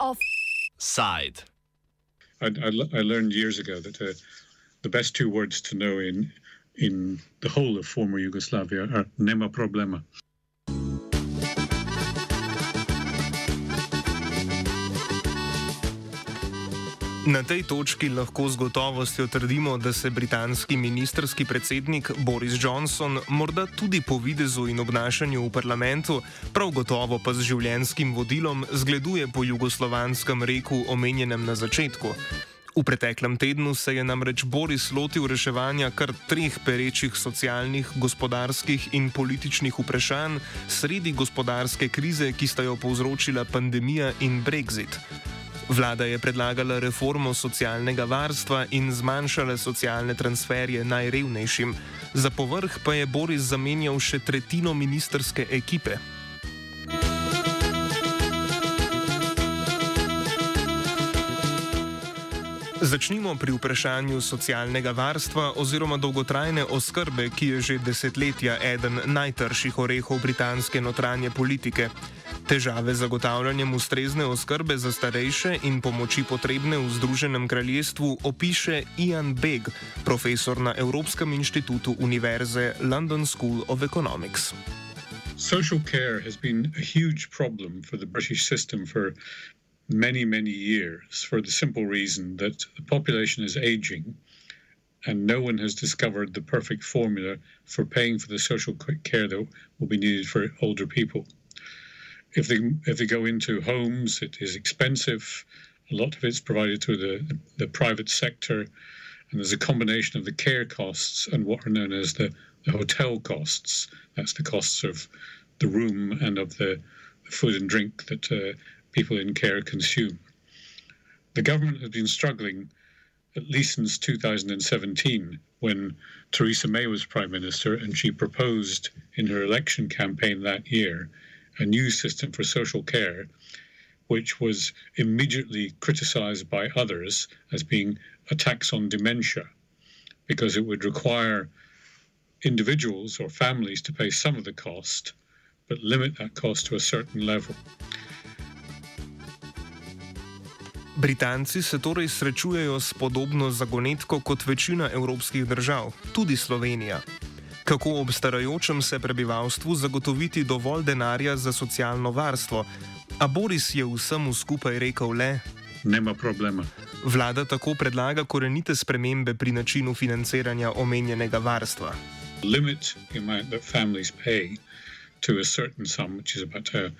Offside. I, I, I learned years ago that uh, the best two words to know in in the whole of former Yugoslavia are nema problema. Na tej točki lahko z gotovostjo trdimo, da se britanski ministerski predsednik Boris Johnson morda tudi po videzu in obnašanju v parlamentu, prav gotovo pa z življenjskim vodilom, zgleduje po jugoslovanskem reku omenjenem na začetku. V preteklem tednu se je namreč Boris lotil reševanja kar treh perečih socialnih, gospodarskih in političnih vprašanj sredi gospodarske krize, ki sta jo povzročila pandemija in Brexit. Vlada je predlagala reformo socialnega varstva in zmanjšala socialne transferje najrevnejšim. Za povrh pa je Boris zamenjal še tretjino ministerske ekipe. Začnimo pri vprašanju socialnega varstva oziroma dolgotrajne oskrbe, ki je že desetletja eden najtrših orehov britanske notranje politike. Težave z zagotavljanjem ustrezne oskrbe za starejše in pomoči potrebne v Združenem kraljestvu opiše Ian Begg, profesor na Evropskem inštitutu Univerze London School of Economics. Social care has been a huge problem for the British system for many, many years for the simple reason that the population is aging and no one has discovered the perfect formula for paying for the social care that will be needed for older people. if they if they go into homes, it is expensive. A lot of it's provided through the the private sector, and there's a combination of the care costs and what are known as the, the hotel costs. That's the costs of the room and of the, the food and drink that uh, people in care consume. The government has been struggling at least since 2017 when Theresa May was Prime Minister and she proposed in her election campaign that year a new system for social care, which was immediately criticized by others as being a tax on dementia, because it would require individuals or families to pay some of the cost, but limit that cost to a certain level. Britanci se torej srečujejo s podobno zagonetko kot večina evropskih držav, tudi Slovenija. Kako ob starajočem se prebivalstvu zagotoviti dovolj denarja za socialno varstvo? A Boris je vsemu skupaj rekel le: Nema problema. Vlada tako predlaga korenite spremembe pri načinu financiranja omenjenega varstva. Limit the amount that families pay to a certain sum, which is about a,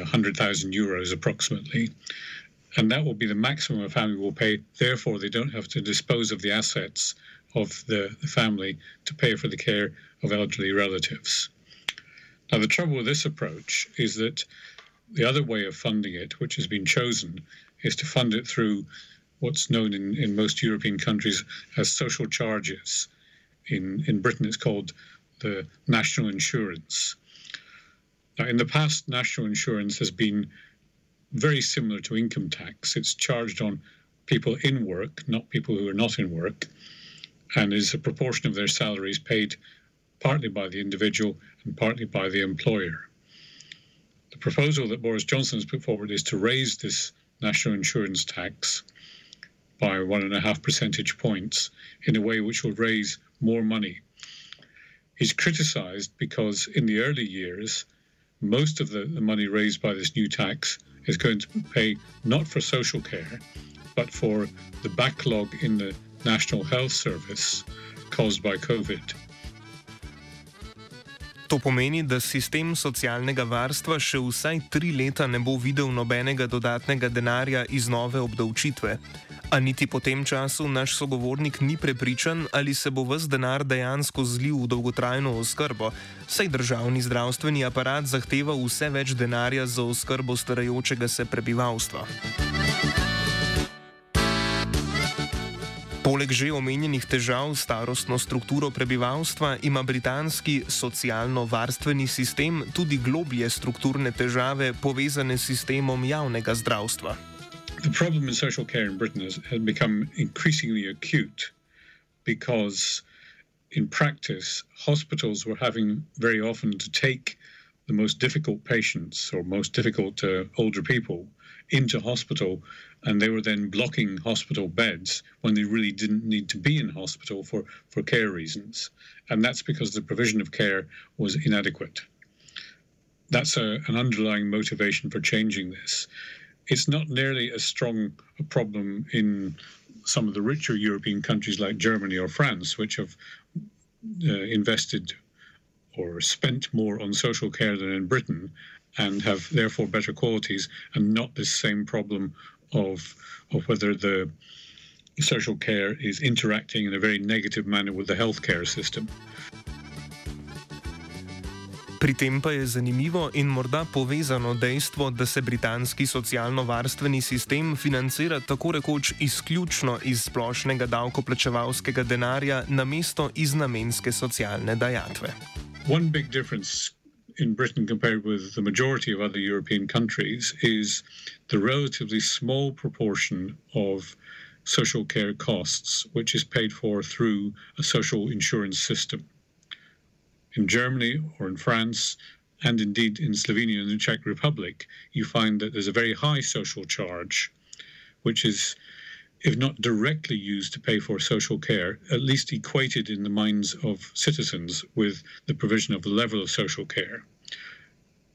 a hundred thousand euros approximately. And that will be the maximum a family will pay. Therefore, they don't have to dispose of the assets of the, the family to pay for the care of elderly relatives. Now, the trouble with this approach is that the other way of funding it, which has been chosen, is to fund it through what's known in, in most European countries as social charges. In, in Britain, it's called the national insurance. Now, in the past, national insurance has been very similar to income tax. It's charged on people in work, not people who are not in work and is a proportion of their salaries paid partly by the individual and partly by the employer. The proposal that Boris Johnson has put forward is to raise this national insurance tax by one and a half percentage points in a way which will raise more money. He's criticised because in the early years, most of the, the money raised by this new tax is going to pay not for social care, but for the backlog in the National Health Service caused by COVID. To pomeni, da sistem socialnega varstva še vsaj tri leta ne bo videl nobenega dodatnega denarja iz nove obdavčitve. A niti po tem času naš sogovornik ni prepričan, ali se bo vse denar dejansko zlil v dolgotrajno oskrbo, saj državni zdravstveni aparat zahteva vse več denarja za oskrbo starajočega se prebivalstva. Poleg že omenjenih težav s starostno strukturo prebivalstva ima britanski socialno-varstveni sistem tudi globlje strukturne težave povezane s sistemom javnega zdravstva. The problem in social care in Britain has, has become increasingly acute because in practice, hospitals were having very often to take the most difficult patients or most difficult uh, older people into hospital, and they were then blocking hospital beds when they really didn't need to be in hospital for, for care reasons. And that's because the provision of care was inadequate. That's a, an underlying motivation for changing this. It's not nearly as strong a problem in some of the richer European countries like Germany or France, which have uh, invested or spent more on social care than in Britain and have therefore better qualities and not this same problem of of whether the social care is interacting in a very negative manner with the healthcare system. Pri tem pa je zanimivo in morda povezano dejstvo, da se britanski socialno-varstveni sistem financira tako rekoč izključno iz splošnega davkoplačevalskega denarja, namesto iz namenske socialne dajatve. One big difference in Britain compared with the majority of other European countries is the relatively small proportion of social care costs which is paid for through a social insurance system. in Germany or in France, and indeed in Slovenia and the Czech Republic, you find that there's a very high social charge, which is, if not directly used to pay for social care, at least equated in the minds of citizens with the provision of the level of social care.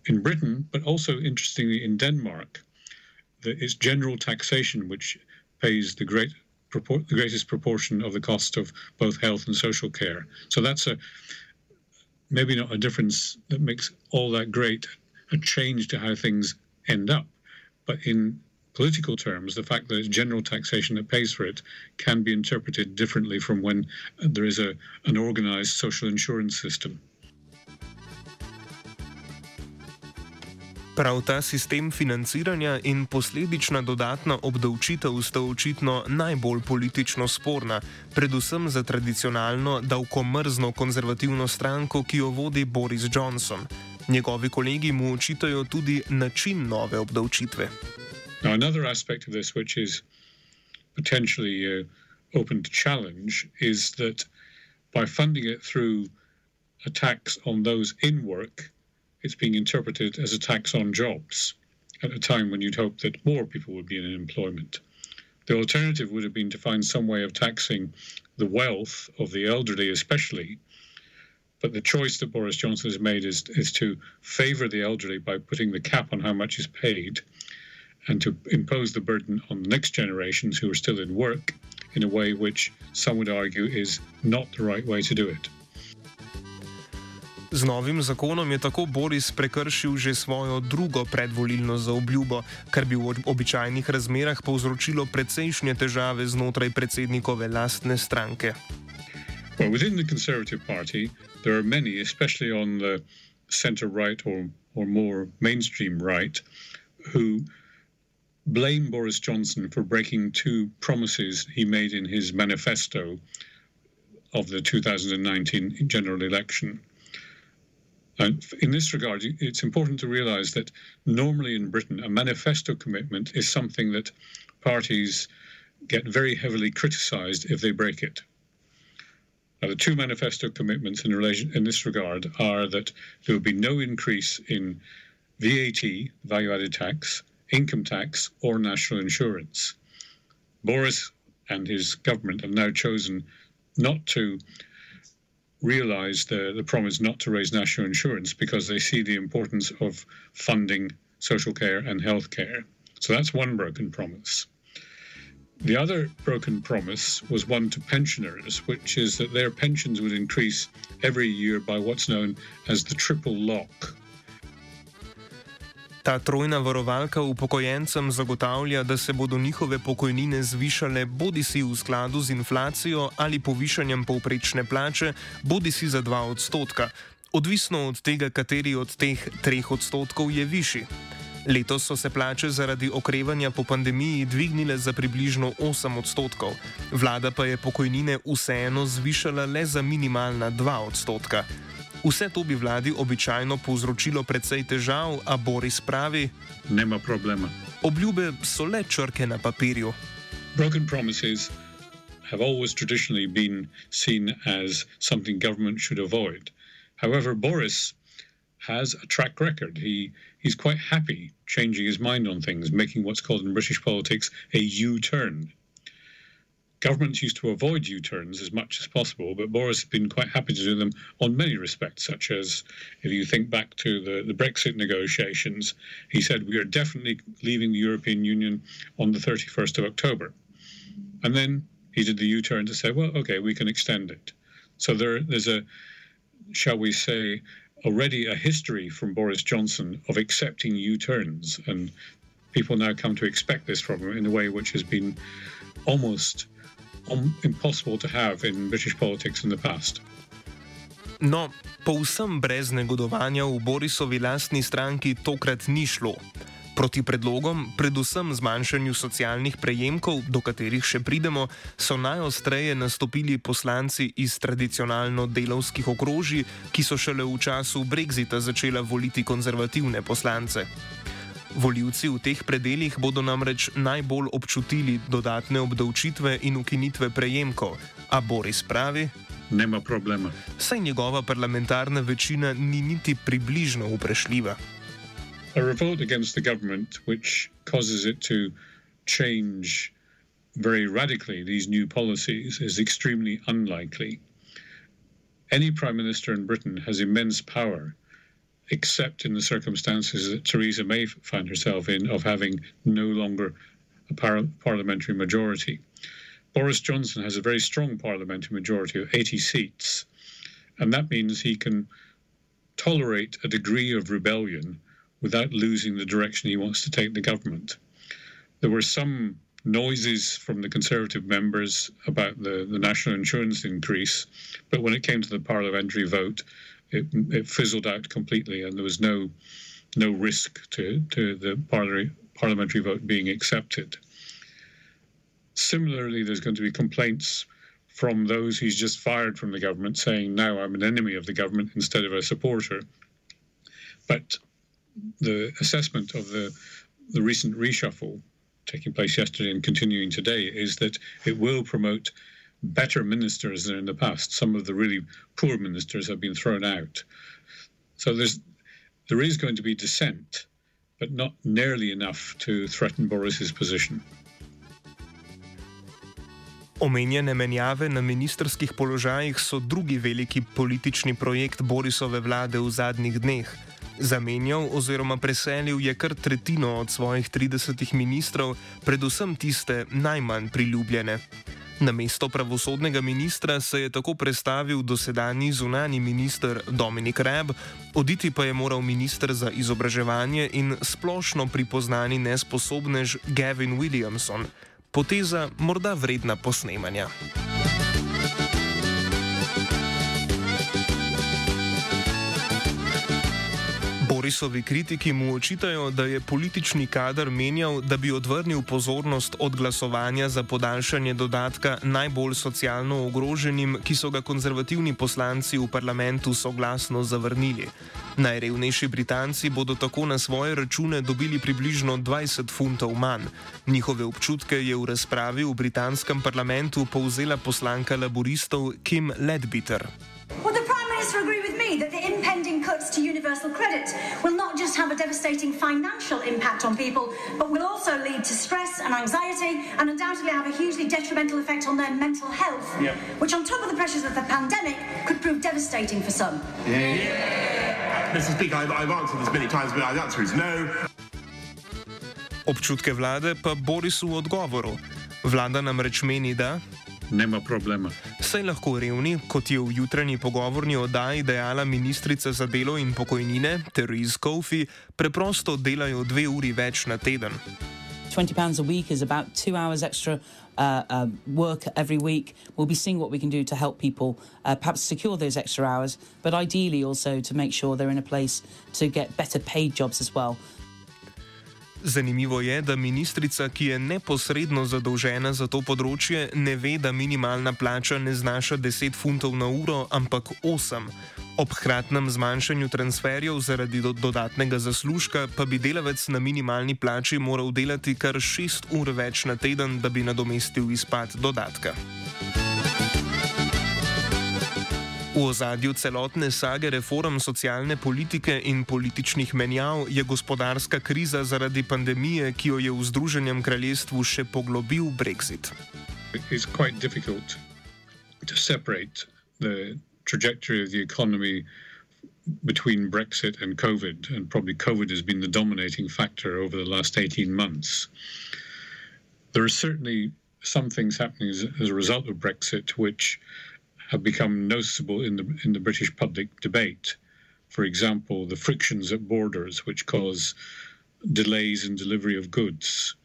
In Britain, but also interestingly in Denmark, it's general taxation which pays the great the greatest proportion of the cost of both health and social care. So that's a maybe not a difference that makes all that great a change to how things end up. But in political terms, the fact that it's general taxation that pays for it can be interpreted differently from when there is a, an organized social insurance system. Prav ta sistem financiranja in posledična dodatna obdavčitev sta očitno najbolj politično sporna, predvsem za tradicionalno davkomrzno konzervativno stranko, ki jo vodi Boris Johnson. Njegovi kolegi mu očitajo tudi način nove obdavčitve. Now, another aspect of this, which is potentially uh, open to challenge, is that by funding it through a tax on those in work, it's being interpreted as a tax on jobs at a time when you'd hope that more people would be in employment. The alternative would have been to find some way of taxing the wealth of the elderly, especially. But the choice that Boris Johnson has made is, is to favour the elderly by putting the cap on how much is paid and to impose the burden on the next generations who are still in work in a way which some would argue is not the right way to do it. Z novim zakonom je tako Boris prekršil že svojo drugo predvolilno zaobljubo, kar bi v običajnih razmerah povzročilo precejšnje težave znotraj predsednikove lastne stranke. Well, within the Conservative Party, there are many, especially on the center right or, or more mainstream right, who blame Boris Johnson for breaking two promises he made in his manifesto of the 2019 general election. And in this regard, it's important to realise that normally in Britain, a manifesto commitment is something that parties get very heavily criticised if they break it. Now, the two manifesto commitments in relation in this regard are that there will be no increase in VAT, value-added tax, income tax, or national insurance. Boris and his government have now chosen not to realise the, the promise not to raise national insurance because they see the importance of funding social care and health care. So that's one broken promise. The other broken promise was one to pensioners, which is that their pensions would increase every year by what's known as the triple lock. Ta trojna varovalka upokojencem zagotavlja, da se bodo njihove pokojnine zvišale bodi si v skladu z inflacijo ali povišanjem povprečne plače, bodi si za 2 odstotka, odvisno od tega, kateri od teh 3 odstotkov je višji. Letos so se plače zaradi okrevanja po pandemiji dvignile za približno 8 odstotkov, vlada pa je pokojnine vseeno zvišala le za minimalna 2 odstotka. Vse to bi vladi običajno povzročilo precej težav, a Boris pravi: Nema problema. Obljube so le črke na papirju. Broken promises have always traditionally been seen as something government should avoid. However, Boris has a track record. He he's quite happy changing his mind on things, making what's called in British politics a U-turn. Governments used to avoid U-turns as much as possible, but Boris has been quite happy to do them on many respects, such as if you think back to the, the Brexit negotiations, he said we are definitely leaving the European Union on the 31st of October. And then he did the U-turn to say, well, okay, we can extend it. So there, there's a, shall we say, already a history from Boris Johnson of accepting U turns, and people now come to expect this from him in a way which has been almost um, impossible to have in British politics in the past. No, povsem brez negodovanja v Borisovi lastni stranki tokrat ni šlo. Proti predlogom, predvsem zmanjšanju socialnih prejemkov, do katerih še pridemo, so najostreje nastopili poslanci iz tradicionalno delovskih okrožij, ki so šele v času Brexita začela voliti konzervativne poslance. Voljivci v teh predeljih bodo namreč najbolj občutili dodatne obdavčitve in ukinitve prejemkov, a Boris pravi: Nema problema. Saj njegova parlamentarna večina ni niti približno uprešljiva. a revolt against the government, which causes it to change very radically these new policies, is extremely unlikely. Any prime minister in Britain has immense power, except in the circumstances that Theresa May found herself in of having no longer a par- parliamentary majority. Boris Johnson has a very strong parliamentary majority of 80 seats, and that means he can tolerate a degree of rebellion without losing the direction he wants to take the government. There were some noises from the Conservative members about the, the national insurance increase, but when it came to the parliamentary vote, it, it fizzled out completely, and there was no no risk to, to the parliamentary, parliamentary vote being accepted. Similarly, there's going to be complaints from those he's just fired from the government saying, now I'm an enemy of the government instead of a supporter. But the assessment of the the recent reshuffle taking place yesterday and continuing today is that it will promote better ministers than in the past. Some of the really poor ministers have been thrown out. So there's there is going to be dissent, but not nearly enough to threaten Boris's position. Omenjene menjave na ministerskih položajih so drugi veliki politični projekt Borisove vlade v zadnjih dneh. Zamenjal oziroma preselil je kar tretjino od svojih 30 ministrov, predvsem tiste najmanj priljubljene. Na mesto pravosodnega ministra se je tako predstavil dosedajni zunani minister Dominik Reb, oditi pa je moral minister za izobraževanje in splošno pripoznani nesposobnež Gavin Williamson. Poteza morda vredna posnemanja. Borisovi kritiki mu očitajo, da je politični kader menjal, da bi odvrnil pozornost od glasovanja za podaljšanje dodatka najbolj socialno ogroženim, ki so ga konzervativni poslanci v parlamentu soglasno zavrnili. Najrevnejši Britanci bodo tako na svoje račune dobili približno 20 funtov manj. Njihove občutke je v razpravi v britanskem parlamentu povzela poslanka laboristov Kim cuts to universal credit will not just have a devastating financial impact on people, but will also lead to stress and anxiety and undoubtedly have a hugely detrimental effect on their mental health, yep. which, on top of the pressures of the pandemic, could prove devastating for some. Yeah. yeah. Mr. Speaker, I've, I've answered this many times, but the answer is no. Občutke vlade pa Borisu v odgovoru. Vlada namreč meni, da Nema problema. Saj lahko revni, kot je v jutranji pogovorni oddaji dejala ministrica za delo in pokojnine Therese Coffey, preprosto delajo dve uri več na teden. 20 pounds a week is about two hours extra uh, uh, work every week. We'll be seeing what we can do to help people uh, perhaps secure those extra hours, but ideally also to make sure they're in a place to get better paid jobs as well. Zanimivo je, da ministrica, ki je neposredno zadolžena za to področje, ne ve, da minimalna plača ne znaša 10 funtov na uro, ampak 8. Ob hkratnem zmanjšanju transferjev zaradi do dodatnega zaslužka pa bi delavec na minimalni plači moral delati kar 6 ur več na teden, da bi nadomestil izpad dodatka. V ozadju celotne sage reform socialne politike in političnih menjav je gospodarska kriza zaradi pandemije, ki jo je v Združenem kraljestvu še poglobil Brexit. It's quite difficult to separate the trajectory of the economy between Brexit and COVID, and probably COVID has been the dominating factor over the last 18 months. There are certainly some things happening as, as a result of Brexit which have become noticeable in the in the British public debate. For example, the frictions at borders, which cause delays in delivery of goods,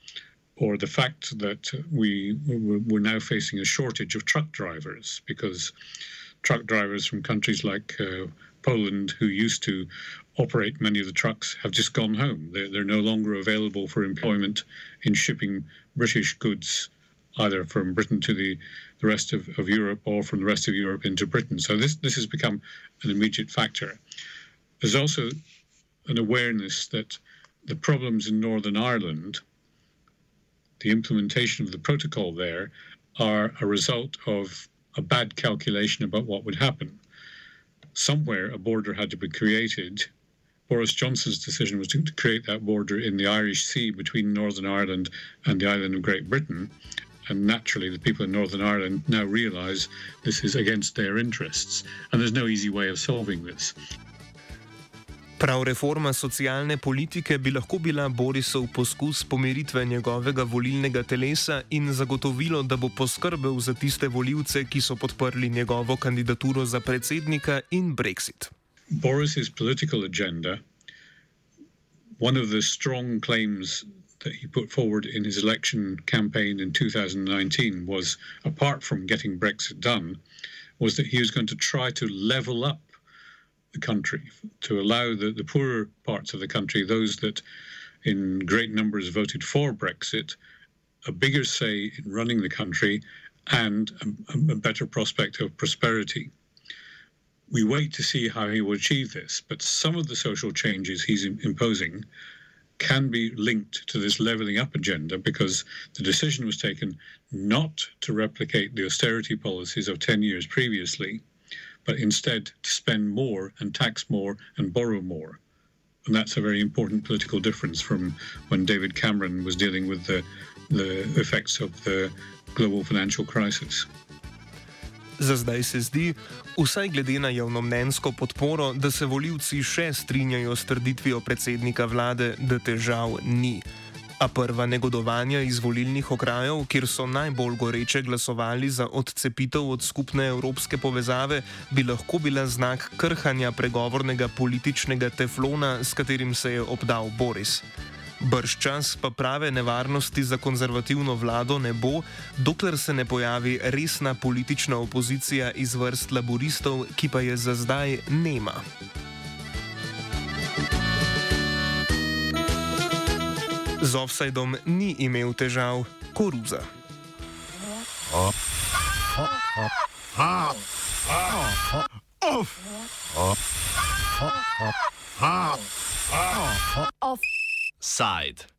or the fact that we we're now facing a shortage of truck drivers because truck drivers from countries like uh, Poland, who used to operate many of the trucks, have just gone home. They're, they're no longer available for employment in shipping British goods either from Britain to the, the rest of, of Europe or from the rest of Europe into Britain. So this, this has become an immediate factor. There's also an awareness that the problems in Northern Ireland, the implementation of the protocol there, are a result of a bad calculation about what would happen. Somewhere a border had to be created. Boris Johnson's decision was to, to create that border in the Irish Sea between Northern Ireland and the island of Great Britain. And naturally, the people in Northern Ireland now realise this is against their interests, and there's no easy way of solving this. Prav reforma socialne politike bi lahko bila Borisov poskus pomiritve njegovega volilnega telesa in zagotovilo, da bo poskrbel za tiste voljivce, ki so podprli njegovo kandidaturo za predsednika in Brexit. Boris's political agenda, one of the strong claims that he put forward in his election campaign in 2019 was, apart from getting Brexit done, was that he was going to try to level up the country, to allow the, the poorer parts of the country, those that in great numbers voted for Brexit, a bigger say in running the country and a, a better prospect of prosperity. We wait to see how he will achieve this, but some of the social changes he's imposing can be linked to this levelling up agenda because the decision was taken not to replicate the austerity policies of 10 years previously, but instead to spend more and tax more and borrow more. And that's a very important political difference from when David Cameron was dealing with the, the effects of the global financial crisis. Za zdaj se zdi, vsaj glede na javnomnenjsko podporo, da se voljivci še strinjajo s trditvijo predsednika vlade, da težav ni. A prva negodovanja iz volilnih okrajev, kjer so najbolj goreče glasovali za odcepitev od skupne evropske povezave, bi lahko bila znak krhanja pregovornega političnega teflona, s katerim se je obdal Boris. Brščans pa prave nevarnosti za konzervativno vlado ne bo, dokler se ne pojavi resna politična opozicija iz vrst laboristov, ki pa je za zdaj nema. Z offsajdom ni imel težav koruza. Off. Off. side.